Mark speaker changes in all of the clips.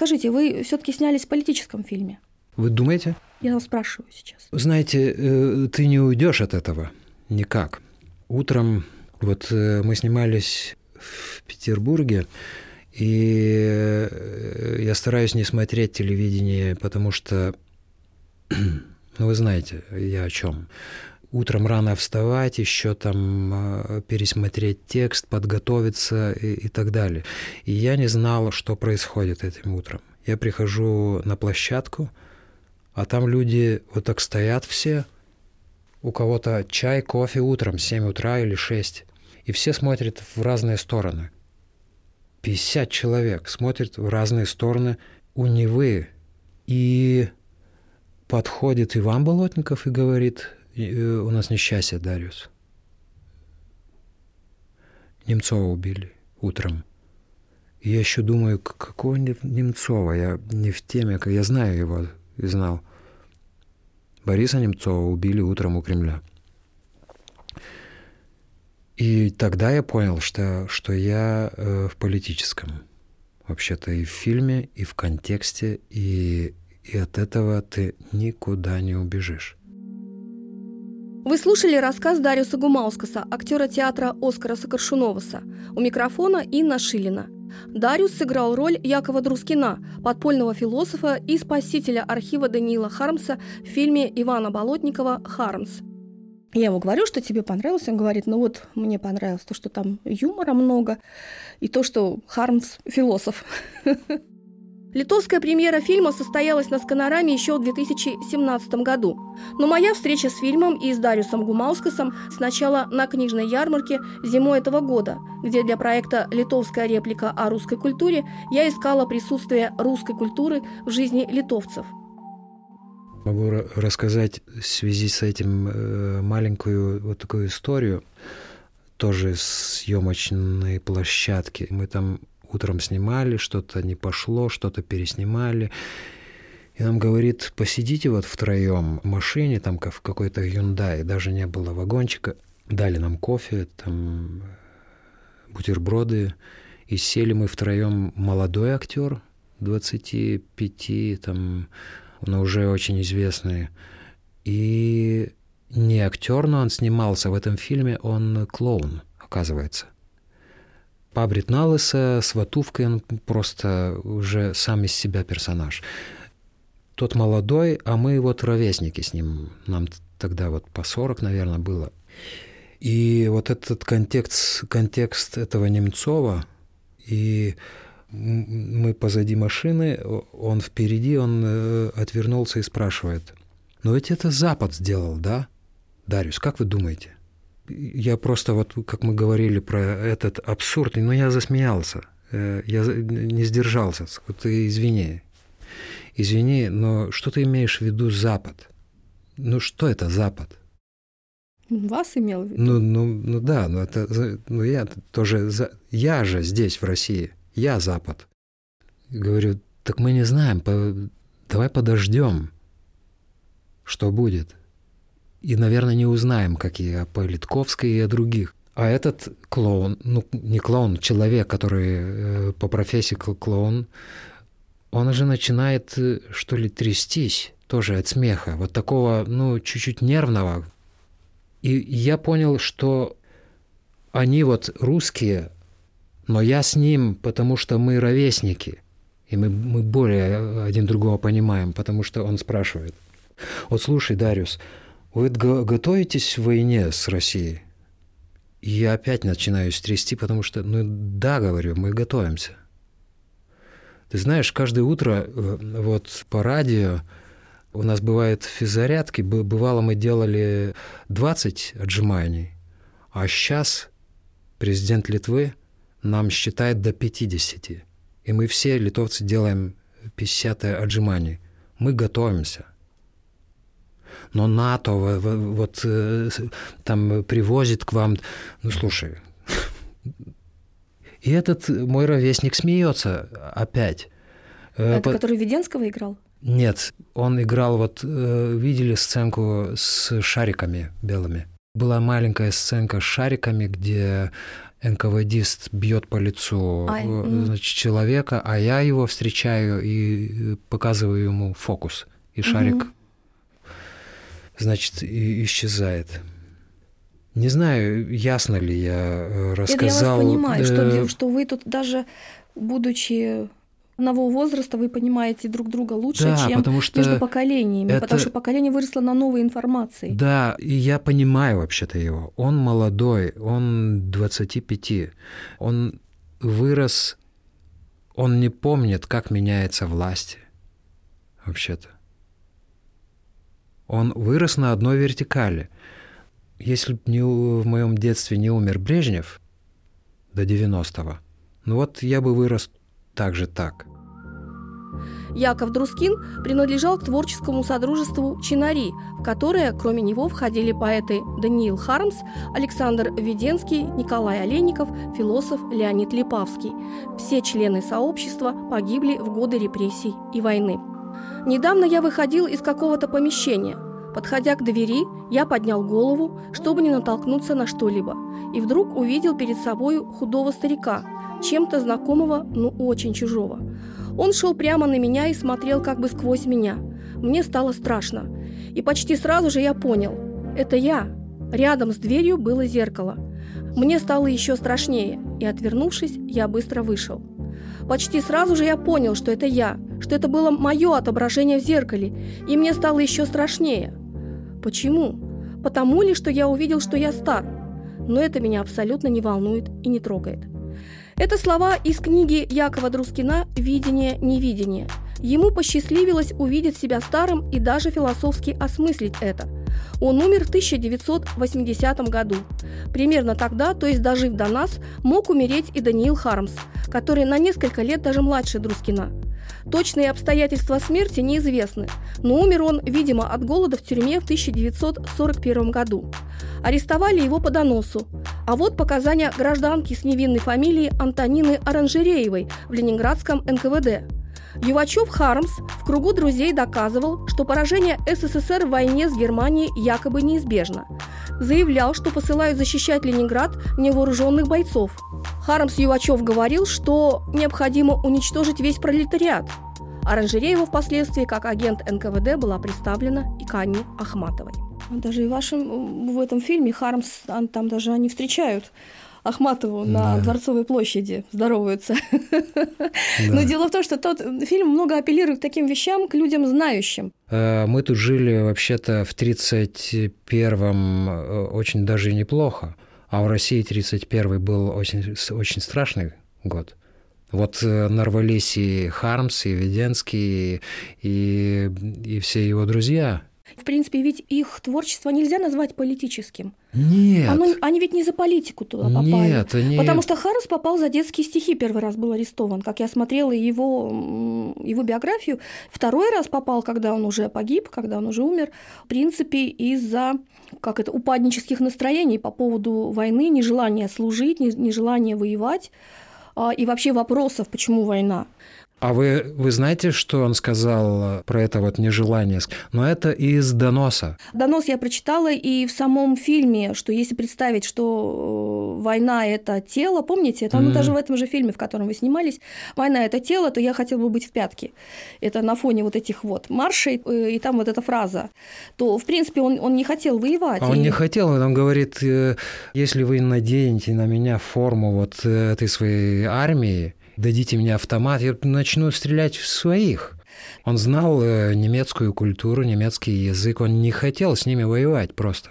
Speaker 1: Скажите, вы все-таки снялись в политическом фильме?
Speaker 2: Вы думаете?
Speaker 1: Я вас спрашиваю сейчас.
Speaker 2: Знаете, э, ты не уйдешь от этого никак. Утром вот э, мы снимались в Петербурге, и э, я стараюсь не смотреть телевидение, потому что, ну вы знаете, я о чем. Утром рано вставать, еще там пересмотреть текст, подготовиться и, и так далее. И я не знал, что происходит этим утром. Я прихожу на площадку, а там люди вот так стоят все, у кого-то чай, кофе утром, 7 утра или 6, и все смотрят в разные стороны. 50 человек смотрят в разные стороны у Невы. И подходит Иван Болотников и говорит, «Э, у нас несчастье, Дариус. Немцова убили утром. И я еще думаю, какого Немцова? Я не в теме, я знаю его и знал. Бориса Немцова убили утром у Кремля. И тогда я понял, что, что я э, в политическом. Вообще-то и в фильме, и в контексте, и, и от этого ты никуда не убежишь.
Speaker 1: Вы слушали рассказ Дариуса Гумаускаса, актера театра Оскара Сокоршуноваса. У микрофона Инна Шилина – Дариус сыграл роль Якова Друскина, подпольного философа и спасителя архива Даниила Хармса в фильме Ивана Болотникова «Хармс». Я ему говорю, что тебе понравилось. Он говорит, ну вот мне понравилось то, что там юмора много, и то, что Хармс – философ. Литовская премьера фильма состоялась на Сканораме еще в 2017 году. Но моя встреча с фильмом и с Дариусом Гумаускасом сначала на книжной ярмарке зимой этого года, где для проекта «Литовская реплика о русской культуре» я искала присутствие русской культуры в жизни литовцев.
Speaker 2: Могу рассказать в связи с этим э, маленькую вот такую историю, тоже съемочной площадки. Мы там утром снимали, что-то не пошло, что-то переснимали. И нам говорит, посидите вот втроем в машине, там в какой-то Hyundai, даже не было вагончика. Дали нам кофе, там бутерброды. И сели мы втроем молодой актер, 25, там, но уже очень известный. И не актер, но он снимался в этом фильме, он клоун, оказывается – Пабрит на лысо, с ватувкой, он просто уже сам из себя персонаж. Тот молодой, а мы вот ровесники с ним. Нам тогда вот по 40, наверное, было. И вот этот контекст, контекст этого Немцова, и мы позади машины, он впереди, он э, отвернулся и спрашивает, "Но ведь это Запад сделал, да? Дарюс, как вы думаете? Я просто вот, как мы говорили про этот абсурд, но я засмеялся, э, я не сдержался. Ты извини, извини, но что ты имеешь в виду Запад? Ну что это Запад?
Speaker 1: Вас имел в виду?
Speaker 2: Ну, ну, ну да, но это, ну я тоже, я же здесь, в России, я Запад. Говорю, так мы не знаем, давай подождем, что будет и, наверное, не узнаем, как и о Политковской, и о других. А этот клоун, ну не клоун, человек, который э, по профессии клоун, он уже начинает, э, что ли, трястись тоже от смеха, вот такого, ну, чуть-чуть нервного. И я понял, что они вот русские, но я с ним, потому что мы ровесники, и мы, мы более один другого понимаем, потому что он спрашивает. Вот слушай, Дариус, вы готовитесь к войне с Россией? И я опять начинаю стрясти, потому что, ну да, говорю, мы готовимся. Ты знаешь, каждое утро э, вот по радио у нас бывают физзарядки. Бывало, мы делали 20 отжиманий, а сейчас президент Литвы нам считает до 50. И мы все, литовцы, делаем 50 отжиманий. Мы готовимся но НАТО вот э, там привозит к вам, ну слушай. И этот мой ровесник смеется опять.
Speaker 1: Э, Это По... который Веденского играл?
Speaker 2: Нет, он играл, вот э, видели сценку с шариками белыми. Была маленькая сценка с шариками, где НКВДист бьет по лицу
Speaker 1: м.
Speaker 2: значит, человека, а я его встречаю и показываю ему фокус. И шарик,
Speaker 1: Мгм.
Speaker 2: Значит, и исчезает. Не знаю, ясно ли я э,
Speaker 1: Это я
Speaker 2: рассказал.
Speaker 1: вас понимаю,
Speaker 2: э,
Speaker 1: что, что вы тут даже, будучи одного возраста, вы понимаете друг друга лучше,
Speaker 2: да,
Speaker 1: чем
Speaker 2: потому что
Speaker 1: между поколениями,
Speaker 2: это-
Speaker 1: потому что поколение выросло на новой информации.
Speaker 2: Да, и я понимаю вообще-то его. Он молодой, он 25. Он вырос, он не помнит, как меняется власть. Вообще-то. Он вырос на одной вертикали. Если бы не в моем детстве не умер Брежнев до 90-го, ну вот я бы вырос так же так.
Speaker 1: Яков Друскин принадлежал к творческому содружеству «Чинари», в которое, кроме него, входили поэты Даниил Хармс, Александр Веденский, Николай Олейников, философ Леонид Липавский. Все члены сообщества погибли в годы репрессий и войны. Недавно я выходил из какого-то помещения. Подходя к двери, я поднял голову, чтобы не натолкнуться на что-либо, и вдруг увидел перед собой худого старика, чем-то знакомого, но очень чужого. Он шел прямо на меня и смотрел как бы сквозь меня. Мне стало страшно. И почти сразу же я понял – это я. Рядом с дверью было зеркало. Мне стало еще страшнее, и, отвернувшись, я быстро вышел. Почти сразу же я понял, что это я, что это было мое отображение в зеркале, и мне стало еще страшнее. Почему? Потому ли, что я увидел, что я стар? Но это меня абсолютно не волнует и не трогает. Это слова из книги Якова Друскина «Видение, невидение». Ему посчастливилось увидеть себя старым и даже философски осмыслить это. Он умер в 1980 году. Примерно тогда, то есть дожив до нас, мог умереть и Даниил Хармс, который на несколько лет даже младше Друскина. Точные обстоятельства смерти неизвестны, но умер он, видимо, от голода в тюрьме в 1941 году. Арестовали его по доносу. А вот показания гражданки с невинной фамилией Антонины Оранжереевой в Ленинградском НКВД. Ювачев Хармс в кругу друзей доказывал, что поражение СССР в войне с Германией якобы неизбежно. Заявлял, что посылают защищать Ленинград невооруженных бойцов. Хармс Ювачев говорил, что необходимо уничтожить весь пролетариат. Оранжереева впоследствии как агент НКВД была представлена и к Анне Ахматовой. Даже и в вашем в этом фильме Хармс он- там даже они встречают Ахматову на
Speaker 2: Да.
Speaker 1: Дворцовой площади, здороваются. Но
Speaker 2: Да.
Speaker 1: дело в том, что тот фильм много апеллирует к таким вещам, к людям знающим.
Speaker 2: Э, Мы тут жили вообще-то в 31-м э, очень даже неплохо, а в России 31-й был очень, очень страшный год. Вот э, нарвались и Хармс, и Веденский, и, и все его друзья.
Speaker 1: В принципе, ведь их творчество нельзя назвать политическим.
Speaker 2: Нет,
Speaker 1: Оно- они ведь не за политику туда попали.
Speaker 2: нет, они...
Speaker 1: Потому что Харрис попал за детские стихи, первый раз был арестован. Как я смотрела его, его биографию, второй раз попал, когда он уже погиб, когда он уже умер, в принципе, из-за как это, упаднических настроений по поводу войны, нежелания служить, не- нежелания воевать, а, и вообще вопросов, почему война.
Speaker 2: А вы, вы знаете, что он сказал э, про это вот нежелание? Но это из доноса.
Speaker 1: Донос я прочитала и в самом фильме, что если представить, что э, война – это тело, помните, это ну,
Speaker 2: Мгм.
Speaker 1: даже в этом же фильме, в котором вы снимались, война – это тело, то я хотела бы быть в пятке. Это на фоне вот этих вот маршей, э, и там вот эта фраза. То, в принципе, он, он не хотел воевать.
Speaker 2: А он
Speaker 1: и-
Speaker 2: не хотел, он говорит, если вы наденете на меня форму вот этой своей армии, дадите мне автомат, я начну стрелять в своих. Он знал э, немецкую культуру, немецкий язык, он не хотел с ними воевать просто.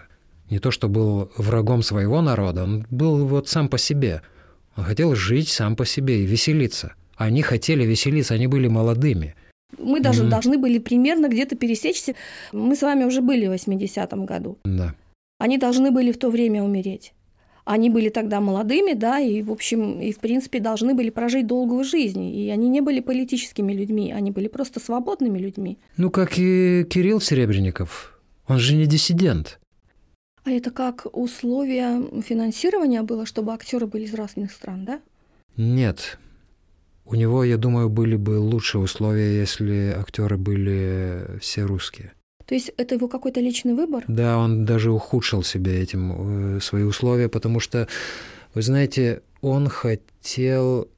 Speaker 2: Не то, что был врагом своего народа, он был вот сам по себе. Он хотел жить сам по себе и веселиться. Они хотели веселиться, они были молодыми.
Speaker 1: Мы даже
Speaker 2: Мгм.
Speaker 1: должны были примерно где-то пересечься. Мы с вами уже были в 80-м году.
Speaker 2: Да.
Speaker 1: Они должны были в то время умереть. Они были тогда молодыми, да, и, в общем, и, в принципе, должны были прожить долгую жизнь. И они не были политическими людьми, они были просто свободными людьми.
Speaker 2: Ну, как и Кирилл Серебренников. Он же не диссидент.
Speaker 1: А это как условие финансирования было, чтобы актеры были из разных стран, да?
Speaker 2: Нет. У него, я думаю, были бы лучшие условия, если актеры были все русские.
Speaker 1: То есть это его какой-то личный выбор?
Speaker 2: Да, он даже ухудшил себе этим э, свои условия, потому что Вы знаете, он хотел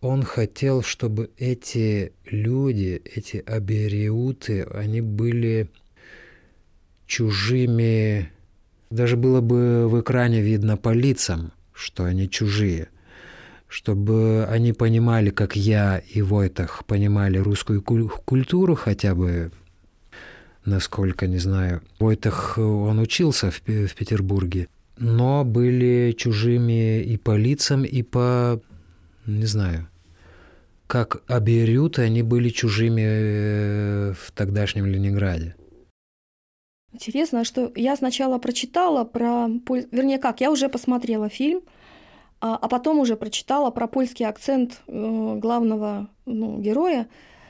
Speaker 2: он хотел, чтобы эти люди, эти абериуты, они были чужими. Даже было бы в экране видно по лицам, что они чужие. Чтобы они понимали, как я и Войтах понимали русскую культуру хотя бы, насколько, не знаю. Войтах, он учился в, в Петербурге, но были чужими и по лицам, и по, не знаю, как абериуты, они были чужими э, в тогдашнем Ленинграде.
Speaker 1: Интересно, что я сначала прочитала про... Вернее, как, я уже посмотрела фильм, а, а потом уже прочитала про польский акцент э, главного ну, героя.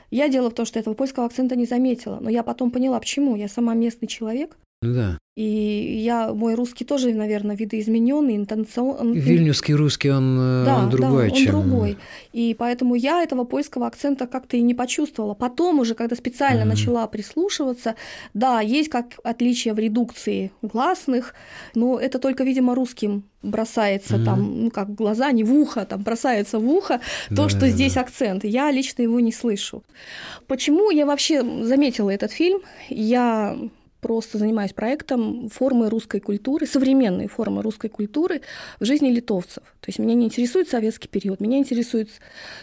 Speaker 1: Я дело в том, что этого польского акцента не заметила, но я потом поняла, почему. Я сама местный человек,
Speaker 2: да.
Speaker 1: И я, мой русский тоже, наверное, видоизмененный, интонационный.
Speaker 2: Вильнюсский русский, он, э, да, он другой,
Speaker 1: да,
Speaker 2: чем...
Speaker 1: он другой. И поэтому я этого польского акцента как-то и не почувствовала. Потом уже, когда специально mm-hmm. начала прислушиваться, да, есть как отличие в редукции гласных, но это только, видимо, русским бросается mm-hmm. там, ну как глаза, не в ухо, там бросается в ухо то, да, что да, здесь да. акцент. Я лично его не слышу. Почему я вообще заметила этот фильм? Я просто занимаюсь проектом формы русской культуры, современной формы русской культуры в жизни литовцев. То есть меня не интересует советский период, меня интересует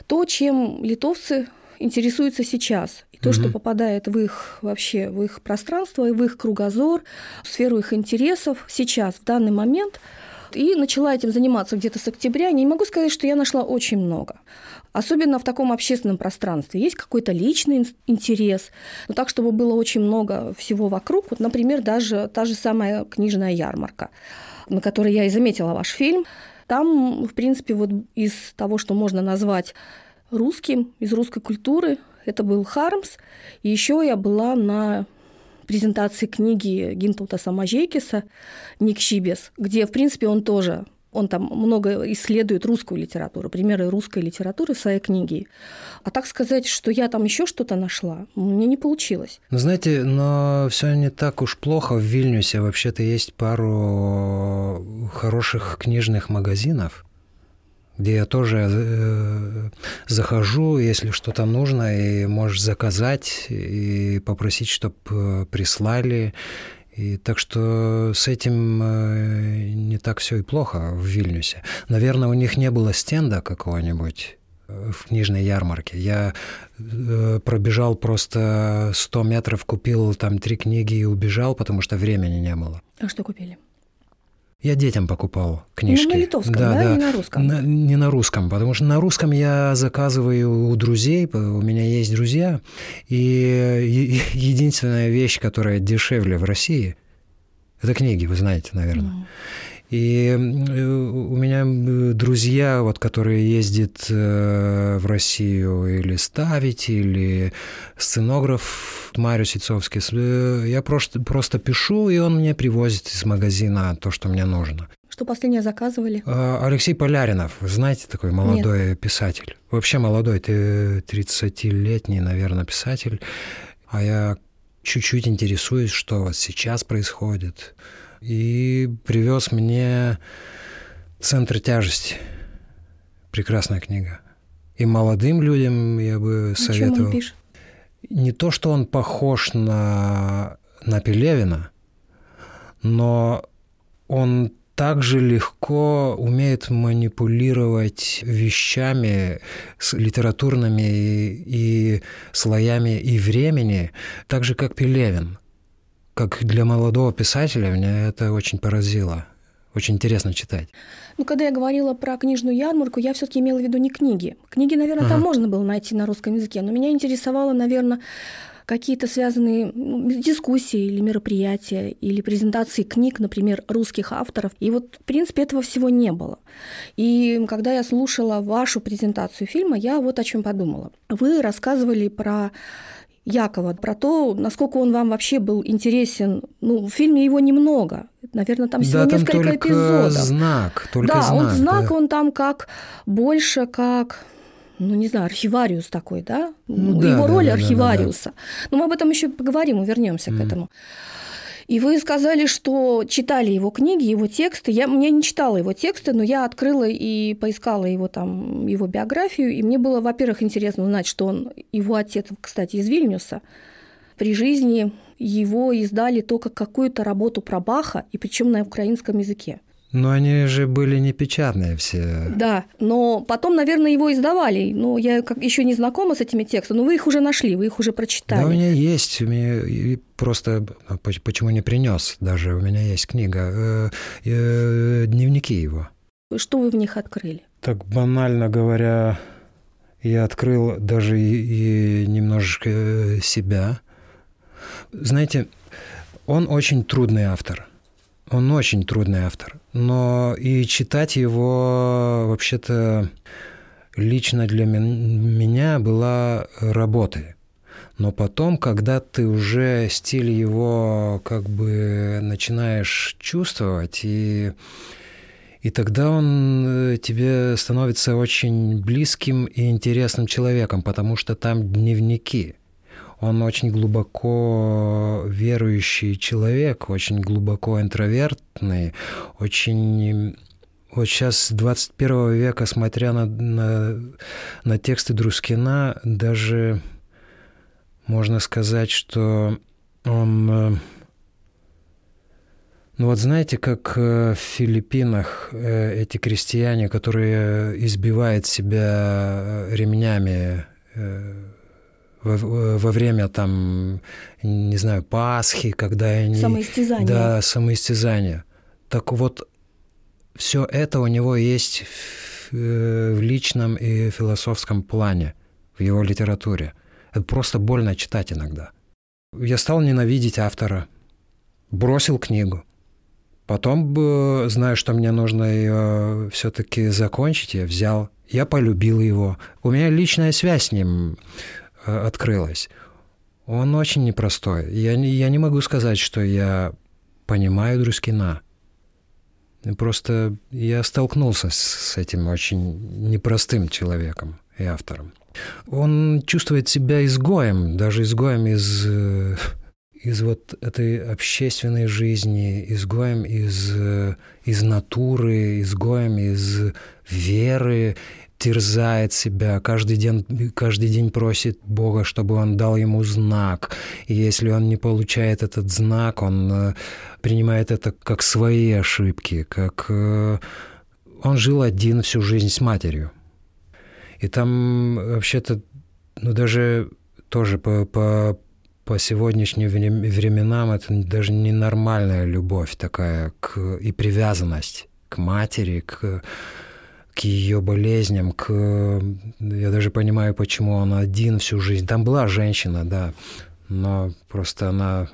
Speaker 1: то, чем литовцы интересуются сейчас. И то, угу. что попадает в их вообще, в их пространство, в их кругозор, в сферу их интересов сейчас, в данный момент. И начала этим заниматься где-то с октября. Не могу сказать, что я нашла очень много особенно в таком общественном пространстве. Есть какой-то личный интерес, но так, чтобы было очень много всего вокруг. Вот, например, даже та же самая книжная ярмарка, на которой я и заметила ваш фильм. Там, в принципе, вот из того, что можно назвать русским, из русской культуры, это был Хармс. И еще я была на презентации книги Гинтута Самажейкиса «Ник Шибес», где, в принципе, он тоже он там много исследует русскую литературу, примеры русской литературы в своей книге. А так сказать, что я там еще что-то нашла, мне не получилось.
Speaker 2: Ну, знаете, но все не так уж плохо в Вильнюсе. Вообще-то есть пару хороших книжных магазинов, где я тоже э, захожу, если что-то нужно, и можешь заказать и попросить, чтобы э, прислали. И так что с этим э, не так все и плохо в Вильнюсе. Наверное, у них не было стенда какого-нибудь э, в книжной ярмарке. Я пробежал просто 100 метров, купил там три книги и убежал, потому что времени не было.
Speaker 1: А что купили?
Speaker 2: Я детям покупал книжки. Ну,
Speaker 1: на литовском, да, да, да? не на русском?
Speaker 2: На, не на русском, потому что на русском я заказываю у друзей, у меня есть друзья, и единственная вещь, которая дешевле в России, это книги, вы знаете, наверное. Mm. И у меня друзья, вот, которые ездят э, в Россию или ставить, или сценограф Марио Сицовский, э, я просто, просто пишу, и он мне привозит из магазина то, что мне нужно.
Speaker 1: Что последнее заказывали?
Speaker 2: А, Алексей Поляринов, знаете, такой молодой Нет. писатель. Вообще молодой, ты 30-летний, наверное, писатель. А я чуть-чуть интересуюсь, что вот сейчас происходит и привез мне «Центр тяжести». Прекрасная книга. И молодым людям я бы советовал. Чем он
Speaker 1: пишет?
Speaker 2: Не то, что он похож на, на Пелевина, но он также легко умеет манипулировать вещами с литературными и, и слоями и времени, так же, как Пелевин как для молодого писателя меня это очень поразило. Очень интересно читать.
Speaker 1: Ну, когда я говорила про книжную ярмарку, я все-таки имела в виду не книги. Книги, наверное, ага. там можно было найти на русском языке, но меня интересовало, наверное, какие-то связанные ну, дискуссии или мероприятия, или презентации книг, например, русских авторов. И вот, в принципе, этого всего не было. И когда я слушала вашу презентацию фильма, я вот о чем подумала. Вы рассказывали про Якова, про то, насколько он вам вообще был интересен. Ну, в фильме его немного. Наверное, там всего
Speaker 2: да, там
Speaker 1: несколько
Speaker 2: только
Speaker 1: эпизодов.
Speaker 2: знак, только
Speaker 1: да,
Speaker 2: знак.
Speaker 1: он знак,
Speaker 2: да.
Speaker 1: он там как больше как ну, не знаю, архивариус такой, да?
Speaker 2: Ну, да
Speaker 1: Его
Speaker 2: да,
Speaker 1: роль
Speaker 2: да,
Speaker 1: архивариуса.
Speaker 2: Да, да,
Speaker 1: да. Но мы об этом еще поговорим, вернемся mm. к этому. И вы сказали, что читали его книги, его тексты. Я мне не читала его тексты, но я открыла и поискала его там его биографию, и мне было, во-первых, интересно узнать, что он его отец, кстати, из Вильнюса. При жизни его издали только какую-то работу про Баха, и причем на украинском языке.
Speaker 2: Но они же были не печатные все.
Speaker 1: Да, но потом, наверное, его издавали. Но я как еще не знакома с этими текстами, но вы их уже нашли, вы их уже прочитали.
Speaker 2: Да, у меня есть. У меня просто а почему не принес? Даже у меня есть книга. Э, э, дневники его.
Speaker 1: Что вы в них открыли?
Speaker 2: Так банально говоря, я открыл даже и, и немножечко э, себя. Знаете, он очень трудный автор – он очень трудный автор. Но и читать его вообще-то лично для меня была работой. Но потом, когда ты уже стиль его как бы начинаешь чувствовать, и, и тогда он э, тебе становится очень близким и интересным человеком, потому что там дневники – он очень глубоко верующий человек, очень глубоко интровертный, очень вот сейчас 21 века, смотря на, на, на тексты Друскина, даже можно сказать, что он... Э, ну вот знаете, как э, в Филиппинах э, эти крестьяне, которые избивают себя ремнями во, во время там, не знаю, Пасхи, когда они...
Speaker 1: Самоистязание.
Speaker 2: Да, самоистязание. Так вот, все это у него есть в, э, в личном и философском плане, в его литературе. Это просто больно читать иногда. Я стал ненавидеть автора, бросил книгу. Потом, зная, что мне нужно ее все-таки закончить, я взял, я полюбил его. У меня личная связь с ним Э, открылась. Он очень непростой. Я я не могу сказать, что я понимаю Друскина. Просто я столкнулся с этим очень непростым человеком и автором. Он чувствует себя изгоем, даже изгоем из, э, из вот этой общественной жизни, изгоем из, э, из натуры, изгоем из веры, терзает себя, каждый день, каждый день просит Бога, чтобы он дал ему знак. И если он не получает этот знак, он э, принимает это как свои ошибки, как э, он жил один всю жизнь с матерью. И там вообще-то, ну даже тоже по, по, по сегодняшним временам это даже ненормальная любовь такая к, и привязанность к матери, к к ее болезням, к... Я даже понимаю, почему он один всю жизнь. Там была женщина, да, но просто она,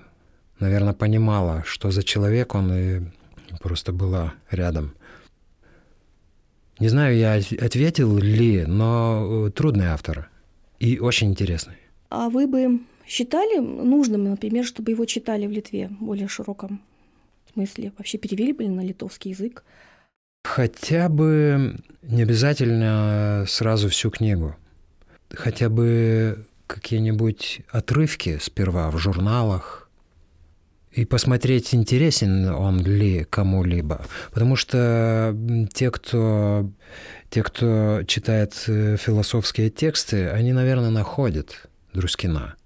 Speaker 2: наверное, понимала, что за человек он, и просто была рядом. Не знаю, я ответил ли, но э, трудный автор и очень интересный.
Speaker 1: А вы бы считали нужным, например, чтобы его читали в Литве в более широком смысле? Вообще перевели бы на литовский язык?
Speaker 2: Хотя бы не обязательно сразу всю книгу. Хотя бы какие-нибудь отрывки сперва в журналах, и посмотреть, интересен он ли кому-либо. Потому что те, кто, те, кто читает э, философские тексты, они, наверное, находят Друскина.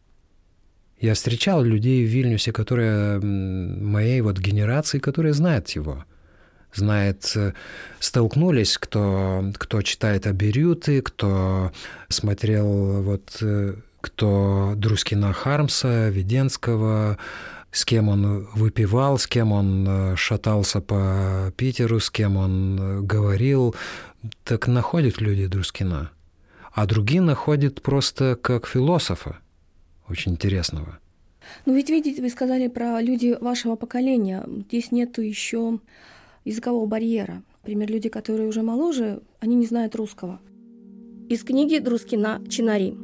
Speaker 2: Я встречал людей в Вильнюсе, которые моей вот генерации, которые знают его – знает, э, столкнулись, кто, кто читает Аберюты, кто смотрел вот э, кто Друскина Хармса, Веденского, с кем он выпивал, с кем он э, шатался по Питеру, с кем он говорил, так находят люди Друскина. А другие находят просто как философа, очень интересного.
Speaker 1: Ну ведь видите, вы сказали про люди вашего поколения. Здесь нету еще языкового барьера. Например, люди, которые уже моложе, они не знают русского. Из книги Друскина «Чинари».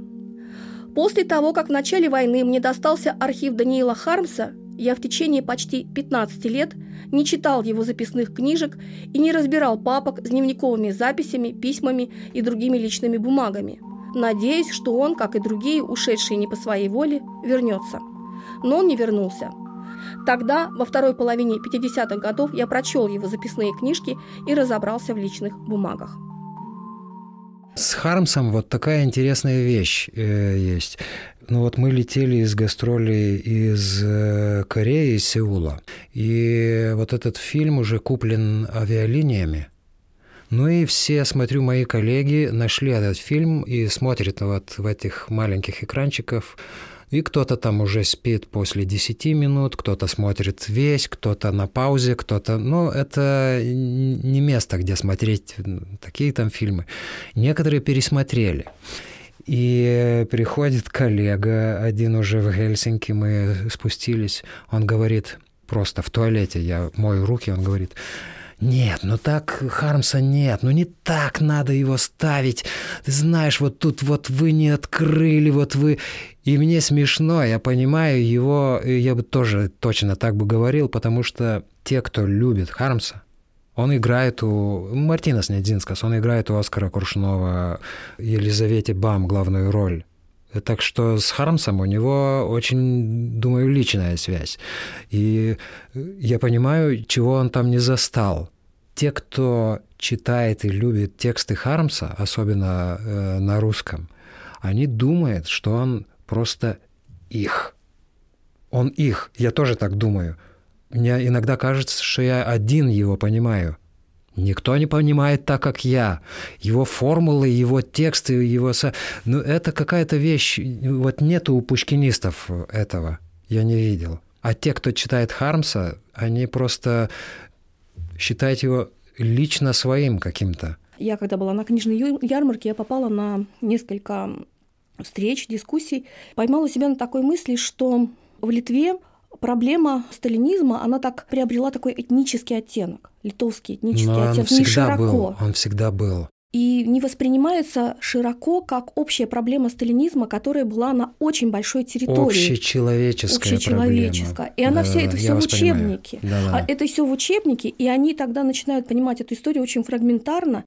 Speaker 1: После того, как в начале войны мне достался архив Даниила Хармса, я в течение почти 15 лет не читал его записных книжек и не разбирал папок с дневниковыми записями, письмами и другими личными бумагами, надеясь, что он, как и другие, ушедшие не по своей воле, вернется. Но он не вернулся – Тогда, во второй половине 50-х годов, я прочел его записные книжки и разобрался в личных бумагах.
Speaker 2: С Хармсом вот такая интересная вещь э, есть. Ну вот мы летели из гастролей из э, Кореи, из Сеула. И вот этот фильм уже куплен авиалиниями. Ну и все, смотрю, мои коллеги нашли этот фильм и смотрят вот в этих маленьких экранчиках и кто-то там уже спит после 10 минут, кто-то смотрит весь, кто-то на паузе, кто-то... Ну, это не место, где смотреть такие там фильмы. Некоторые пересмотрели. И приходит коллега, один уже в Хельсинки, мы спустились, он говорит, просто в туалете, я мою руки, он говорит, нет, ну так Хармса нет, ну не так надо его ставить. Ты знаешь, вот тут вот вы не открыли, вот вы... И мне смешно, я понимаю его, я бы тоже точно так бы говорил, потому что те, кто любит Хармса, он играет у Мартина Снединскас, он играет у Оскара Куршунова, Елизавете Бам главную роль. Так что с Хармсом у него очень, думаю, личная связь. И я понимаю, чего он там не застал. Те, кто читает и любит тексты Хармса, особенно э, на русском, они думают, что он просто их. Он их. Я тоже так думаю. Мне иногда кажется, что я один его понимаю. Никто не понимает так, как я. Его формулы, его тексты, его... Ну, это какая-то вещь... Вот нету у пушкинистов этого. Я не видел. А те, кто читает Хармса, они просто считают его лично своим каким-то.
Speaker 1: Я когда была на книжной ярмарке, я попала на несколько встреч, дискуссий, поймала себя на такой мысли, что в Литве проблема сталинизма, она так приобрела такой этнический оттенок, литовский этнический Но оттенок,
Speaker 2: не широко. Был, он всегда был
Speaker 1: и не воспринимается широко как общая проблема сталинизма, которая была на очень большой территории.
Speaker 2: Общечеловеческая,
Speaker 1: Общечеловеческая.
Speaker 2: проблема.
Speaker 1: И она да, все это все в учебнике. Да, да. А это все в учебнике, и они тогда начинают понимать эту историю очень фрагментарно.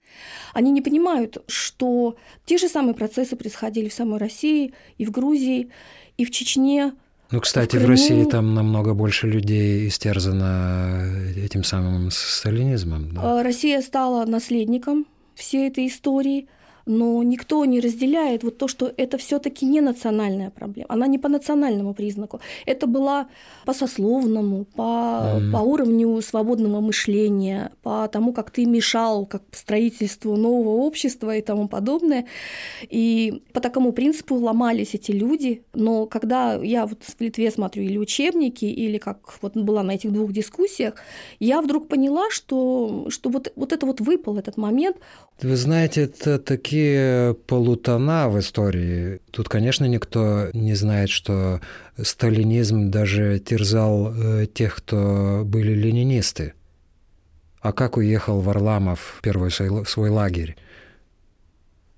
Speaker 1: Они не понимают, что те же самые процессы происходили в самой России, и в Грузии, и в Чечне,
Speaker 2: ну, кстати, в, в России там намного больше людей истерзано этим самым сталинизмом.
Speaker 1: Да? А, Россия стала наследником всей этой истории, но никто не разделяет вот то, что это все-таки не национальная проблема. Она не по национальному признаку. Это была по сословному, по, mm. по уровню свободного мышления, по тому, как ты мешал как строительству нового общества и тому подобное. И по такому принципу ломались эти люди. Но когда я вот в Литве смотрю или учебники, или как вот была на этих двух дискуссиях, я вдруг поняла, что, что вот, вот это вот выпал этот момент.
Speaker 2: Вы знаете, это такие полутона в истории. Тут, конечно, никто не знает, что сталинизм даже терзал э, тех, кто были ленинисты. А как уехал Варламов в первый свой лагерь?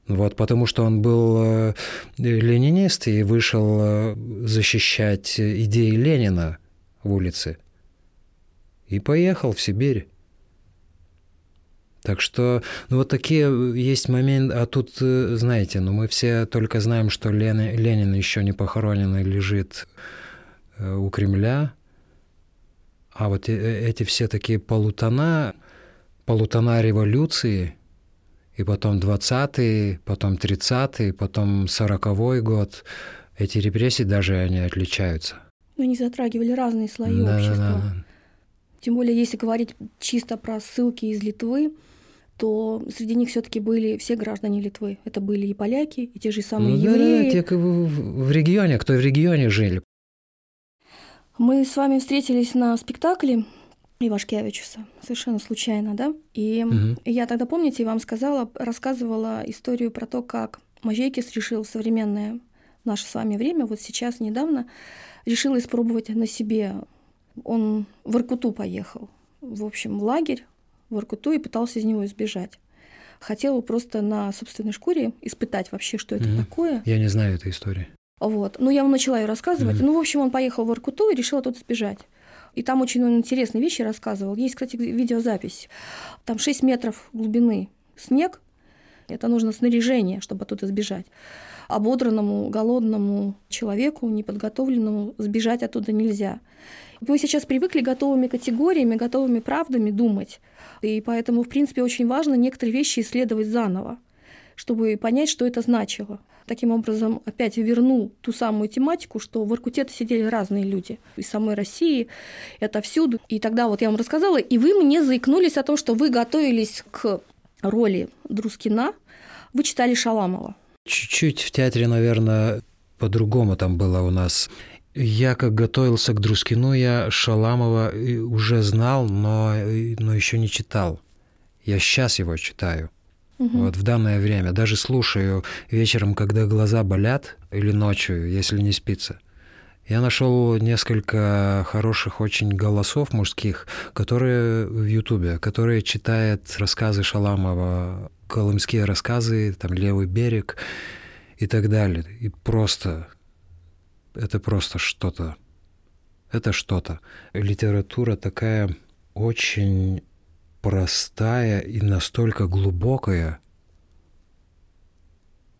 Speaker 2: Вот, потому что он был э, ленинист и вышел э, защищать идеи Ленина в улице. И поехал в Сибирь. Так что, ну вот такие есть моменты, а тут, э, знаете, ну мы все только знаем, что Лен, Ленин еще не похоронен и лежит э, у Кремля, а вот э, эти все такие полутона, полутона революции, и потом 20-й, потом 30-й, потом 40-й год, эти репрессии даже они отличаются.
Speaker 1: Но они затрагивали разные слои да, общества. Да, да. Тем более, если говорить чисто про ссылки из Литвы, то среди них все-таки были все граждане Литвы. Это были и поляки, и те же самые ну, евреи.
Speaker 2: Да, те, кто в регионе, кто в регионе жили.
Speaker 1: Мы с вами встретились на спектакле Ивашкевичуса, совершенно случайно, да? И угу. я тогда, помните, вам сказала, рассказывала историю про то, как Мажейкис решил в современное наше с вами время, вот сейчас, недавно, решил испробовать на себе. Он в Иркуту поехал, в общем, в лагерь, в Иркуту и пытался из него избежать. Хотел просто на собственной шкуре испытать вообще, что это mm-hmm. такое.
Speaker 2: Я не знаю этой истории.
Speaker 1: Вот. Ну, я вам начала ее рассказывать. Mm-hmm. Ну, в общем, он поехал в Иркуту и решил оттуда сбежать. И там очень он интересные вещи рассказывал. Есть, кстати, видеозапись. Там 6 метров глубины снег, Это нужно снаряжение, чтобы оттуда сбежать. Ободранному, голодному человеку, неподготовленному, сбежать оттуда нельзя. Мы сейчас привыкли готовыми категориями, готовыми правдами думать. И поэтому, в принципе, очень важно некоторые вещи исследовать заново, чтобы понять, что это значило. Таким образом, опять верну ту самую тематику, что в Иркуте сидели разные люди из самой России, это всюду. И тогда вот я вам рассказала, и вы мне заикнулись о том, что вы готовились к роли Друскина, вы читали Шаламова.
Speaker 2: Чуть-чуть в театре, наверное, по-другому там было у нас. Я как готовился к Друскину, я Шаламова уже знал, но, но еще не читал. Я сейчас его читаю. Угу. Вот в данное время. Даже слушаю вечером, когда глаза болят, или ночью, если не спится. Я нашел несколько хороших очень голосов мужских, которые в Ютубе, которые читают рассказы Шаламова, колымские рассказы, там «Левый берег» и так далее. И просто, это просто что-то. Это что-то. Литература такая очень простая и настолько глубокая,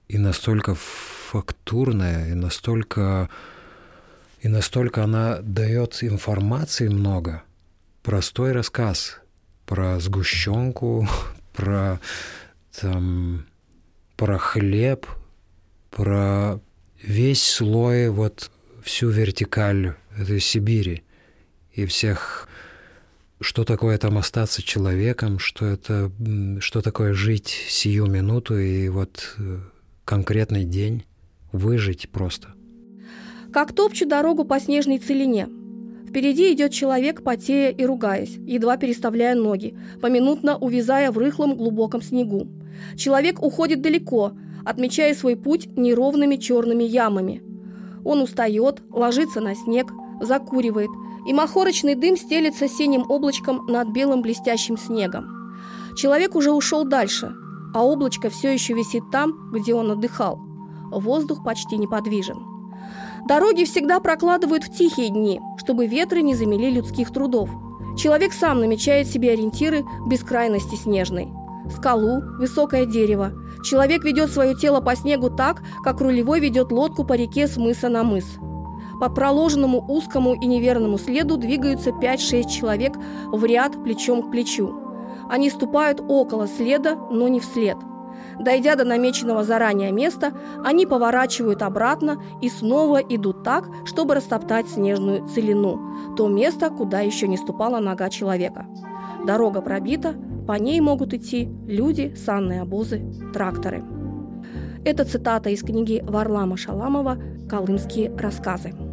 Speaker 2: и настолько фактурная, и настолько, и настолько она дает информации много. Простой рассказ про сгущенку, про, там, про хлеб, про весь слой, вот всю вертикаль этой Сибири и всех что такое там остаться человеком, что это, что такое жить сию минуту и вот э, конкретный день, выжить просто.
Speaker 1: Как топчу дорогу по снежной целине. Впереди идет человек, потея и ругаясь, едва переставляя ноги, поминутно увязая в рыхлом глубоком снегу. Человек уходит далеко, отмечая свой путь неровными черными ямами. Он устает, ложится на снег, закуривает – и махорочный дым стелится синим облачком над белым блестящим снегом. Человек уже ушел дальше, а облачко все еще висит там, где он отдыхал. Воздух почти неподвижен. Дороги всегда прокладывают в тихие дни, чтобы ветры не замели людских трудов. Человек сам намечает себе ориентиры бескрайности снежной. Скалу, высокое дерево. Человек ведет свое тело по снегу так, как рулевой ведет лодку по реке с мыса на мыс – по проложенному узкому и неверному следу двигаются 5-6 человек в ряд плечом к плечу. Они ступают около следа, но не вслед. Дойдя до намеченного заранее места, они поворачивают обратно и снова идут так, чтобы растоптать снежную целину, то место, куда еще не ступала нога человека. Дорога пробита, по ней могут идти люди, санные обозы, тракторы. Это цитата из книги Варлама Шаламова «Колымские рассказы».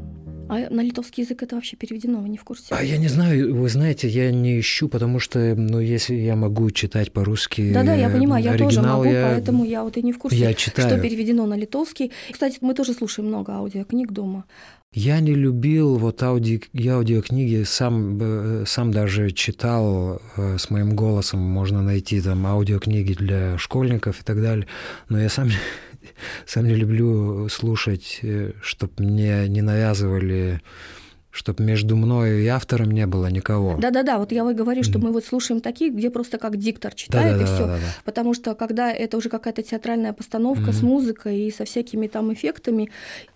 Speaker 1: А на литовский язык это вообще переведено, вы не в курсе?
Speaker 2: А я не знаю, вы знаете, я не ищу, потому что, ну, если я могу читать по-русски
Speaker 1: Да-да, я понимаю, я тоже могу,
Speaker 2: я...
Speaker 1: поэтому я вот и не в курсе,
Speaker 2: я читаю.
Speaker 1: что переведено на литовский. Кстати, мы тоже слушаем много аудиокниг дома.
Speaker 2: Я не любил вот ауди... я аудиокниги, сам, э, сам даже читал э, с моим голосом, можно найти там аудиокниги для школьников и так далее, но я сам сам не люблю слушать, э, чтобы мне не навязывали чтобы между мной и автором не было никого.
Speaker 1: Да-да-да, вот я вы говорю, что мы вот слушаем такие, где просто как диктор читает да, и все, потому что когда это уже какая-то театральная постановка mm-hmm. с музыкой и со всякими там эффектами,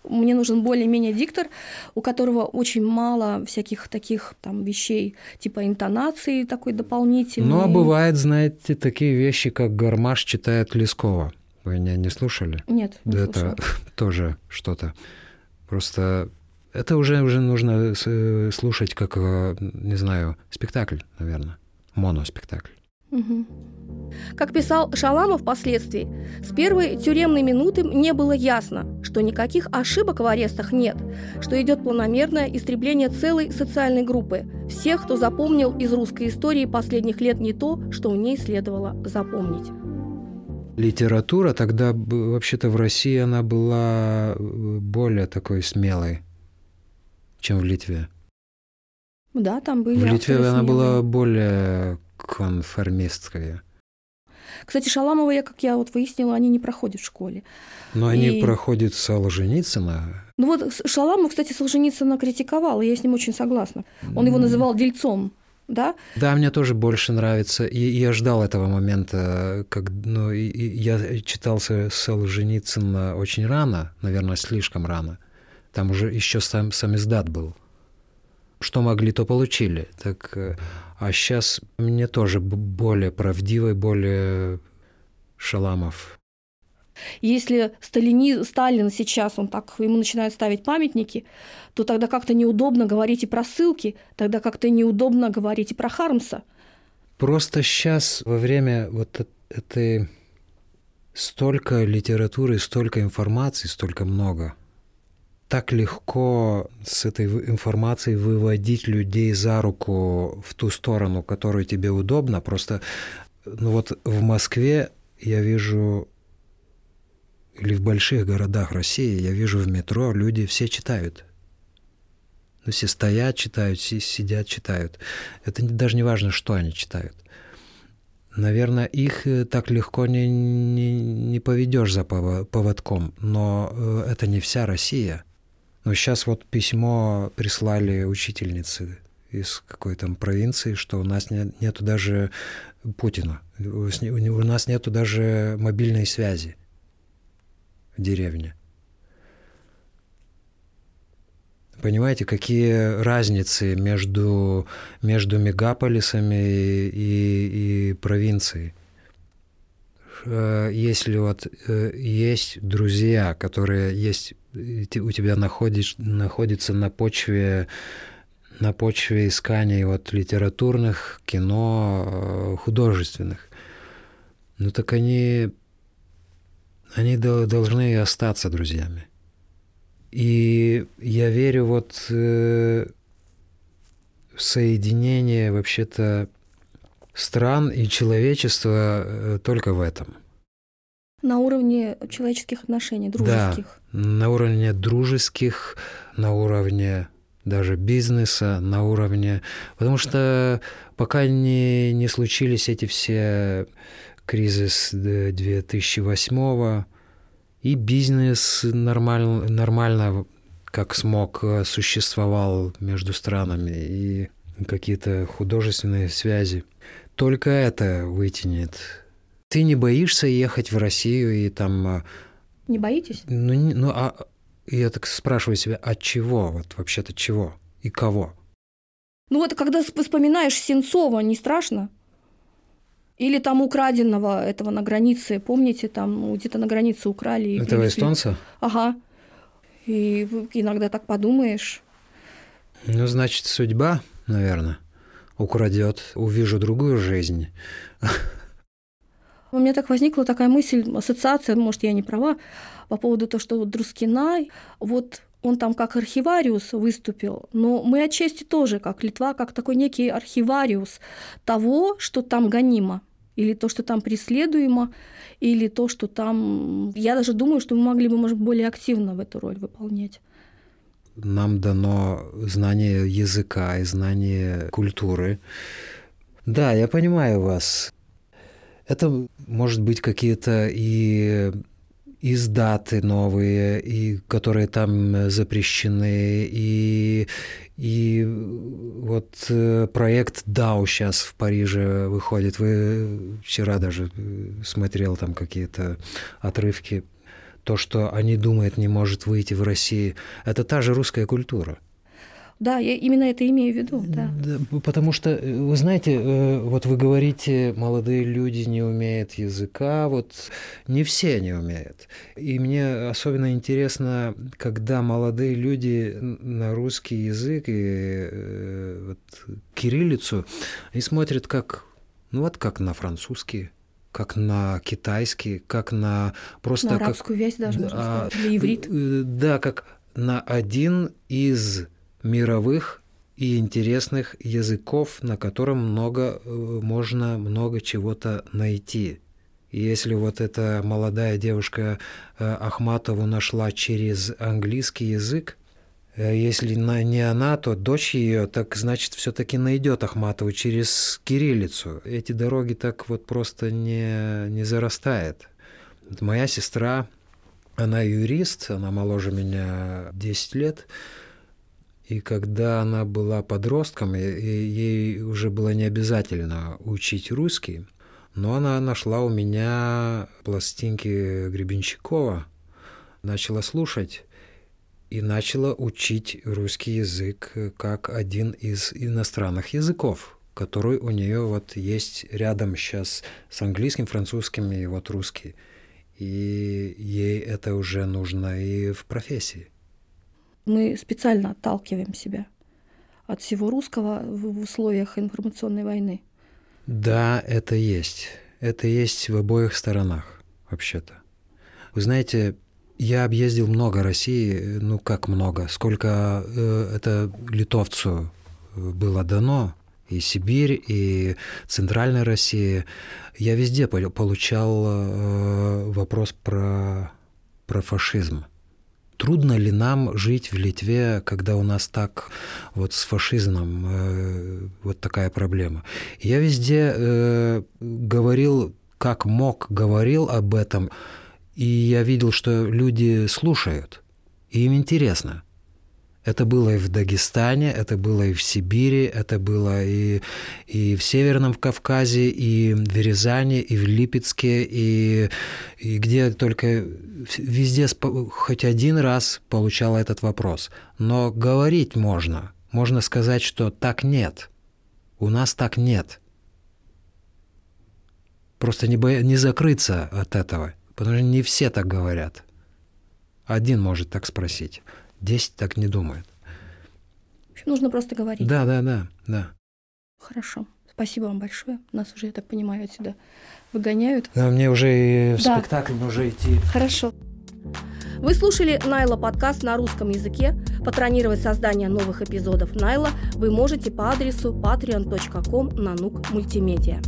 Speaker 1: мне нужен более-менее диктор, у которого очень мало всяких таких там вещей, типа интонации такой дополнительной.
Speaker 2: Ну а бывает, знаете, такие вещи, как гармаш читает Лескова. Вы меня не слушали?
Speaker 1: Нет,
Speaker 2: не да слушала. это тоже что-то. Просто это уже, уже нужно э, слушать как, э, не знаю, спектакль, наверное. Моноспектакль.
Speaker 1: Угу. Как писал Шаламов впоследствии, с первой тюремной минуты мне было ясно, что никаких ошибок в арестах нет, что идет планомерное истребление целой социальной группы, всех, кто запомнил из русской истории последних лет не то, что в ней следовало запомнить
Speaker 2: литература тогда вообще-то в России она была э, более такой смелой, чем в Литве.
Speaker 1: Да, там были.
Speaker 2: В Литве она смелые. была более конформистская.
Speaker 1: Кстати, Шаламова, я, как я вот выяснила, они не проходят в школе.
Speaker 2: Но и... они проходят Солженицына.
Speaker 1: Ну вот Шаламов, кстати, Солженицына критиковал, и я с ним очень согласна. Он его называл дельцом. Да?
Speaker 2: Да, мне тоже больше нравится. И я ждал этого момента, как, ну, и, и я читался Солженицына очень рано, наверное, слишком рано. Там уже еще сам, сам издат был. Что могли, то получили. Так, э, а сейчас мне тоже более правдивый, более Шаламов.
Speaker 1: Если Сталини, Сталин сейчас, он так, ему начинают ставить памятники, то тогда как-то неудобно говорить и про ссылки, тогда как-то неудобно говорить и про Хармса.
Speaker 2: Просто сейчас, во время вот этой столько литературы, столько информации, столько много – так легко с этой информацией выводить людей за руку в ту сторону, которую тебе удобно. Просто ну вот в Москве я вижу или в больших городах России я вижу в метро люди все читают. Ну, все стоят, читают, все сидят, читают. Это даже не важно, что они читают. Наверное, их э, так легко не, не, не поведешь за поводком, но э, это не вся Россия. Но сейчас вот письмо прислали учительницы из какой то провинции, что у нас нет, нету даже Путина, у нас нету даже мобильной связи деревне. Понимаете, какие разницы между, между мегаполисами и, и, провинцией? Э, если вот э, есть друзья, которые есть у тебя находишь, находится на почве на почве исканий вот литературных, кино, э, художественных. Ну так они, они должны остаться друзьями. И я верю вот в соединение вообще-то стран и человечества э, только в этом.
Speaker 1: На уровне человеческих отношений, дружеских.
Speaker 2: Да, на уровне дружеских, на уровне даже бизнеса, на уровне... Потому что пока не, не случились эти все кризис 2008 и бизнес нормально, нормально как смог, существовал между странами, и какие-то художественные связи только это вытянет. Ты не боишься ехать в Россию и там... А,
Speaker 1: не боитесь?
Speaker 2: Ну, ну а я так спрашиваю себя, от чего? Вот вообще-то чего? И кого?
Speaker 1: Ну вот когда вспоминаешь Сенцова, не страшно? Или там украденного этого на границе, помните, там ну, где-то на границе украли.
Speaker 2: Этого привезли. эстонца?
Speaker 1: Ага. И иногда так подумаешь.
Speaker 2: Ну, значит, судьба, наверное украдет, увижу другую жизнь.
Speaker 1: У меня так возникла такая мысль, ассоциация, может, я не права, по поводу того, что вот Друскина, вот он там как архивариус выступил, но мы отчасти тоже, как Литва, как такой некий архивариус того, что там гонимо, или то, что там преследуемо, или то, что там... Я даже думаю, что мы могли бы, может, более активно в эту роль выполнять
Speaker 2: нам дано знание языка и знание культуры. Да, я понимаю вас. Это может быть какие-то и издаты новые, и которые там запрещены, и, и вот э, проект DAO сейчас в Париже выходит. Вы вчера даже смотрел там какие-то отрывки то, что они думают, не может выйти в России, это та же русская культура.
Speaker 1: Да, я именно это имею в виду, да.
Speaker 2: да. Потому что, э, вы знаете, э, вот вы говорите, молодые люди не умеют языка, вот не все не умеют. И мне особенно интересно, когда молодые люди на русский язык и э, вот, кириллицу, они смотрят как, ну вот как на французский как на китайский, как на просто...
Speaker 1: На арабскую
Speaker 2: как,
Speaker 1: вязь даже, можно а, сказать, или иврит.
Speaker 2: Да, как на один из мировых и интересных языков, на котором много, э, можно много чего-то найти. Если вот эта молодая девушка э, Ахматову нашла через английский язык, Э, если не она, то дочь ее, так значит, все-таки найдет Ахматову через кириллицу. Эти дороги так вот просто не, не зарастает. Моя сестра, она юрист, она моложе меня 10 лет, И когда она была подростком, ей уже было не обязательно учить русский, но она нашла у меня пластинки Гребенщикова, начала слушать и начала учить русский язык как один из иностранных языков, который у нее вот есть рядом сейчас с английским, французским и вот русский. И ей это уже нужно и в профессии
Speaker 1: мы специально отталкиваем себя от всего русского в условиях информационной войны.
Speaker 2: Да, это есть. Это есть в обоих сторонах, вообще-то. Вы знаете, я объездил много России, ну как много, сколько э, это литовцу было дано, и Сибирь, и Центральная Россия. Я везде получал э, вопрос про, про фашизм. Трудно ли нам жить в Литве, когда у нас так вот с фашизмом э, вот такая проблема? Я везде э, говорил, как мог, говорил об этом, и я видел, что люди слушают, и им интересно. Это было и в Дагестане, это было и в Сибири, это было и, и в Северном Кавказе, и в Рязани, и в Липецке, и, и где только везде хоть один раз получал этот вопрос. Но говорить можно. Можно сказать, что так нет. У нас так нет. Просто не, бо... не закрыться от этого, потому что не все так говорят. Один может так спросить. Десять так не думают.
Speaker 1: Нужно просто говорить.
Speaker 2: Да, да, да, да.
Speaker 1: Хорошо. Спасибо вам большое. Нас уже, я так понимаю, отсюда выгоняют.
Speaker 2: Да, мне уже и в да. спектакль уже идти.
Speaker 1: Хорошо. Вы слушали Найла подкаст на русском языке. Патронировать создание новых эпизодов Найла вы можете по адресу patreon.com нанук мультимедиа.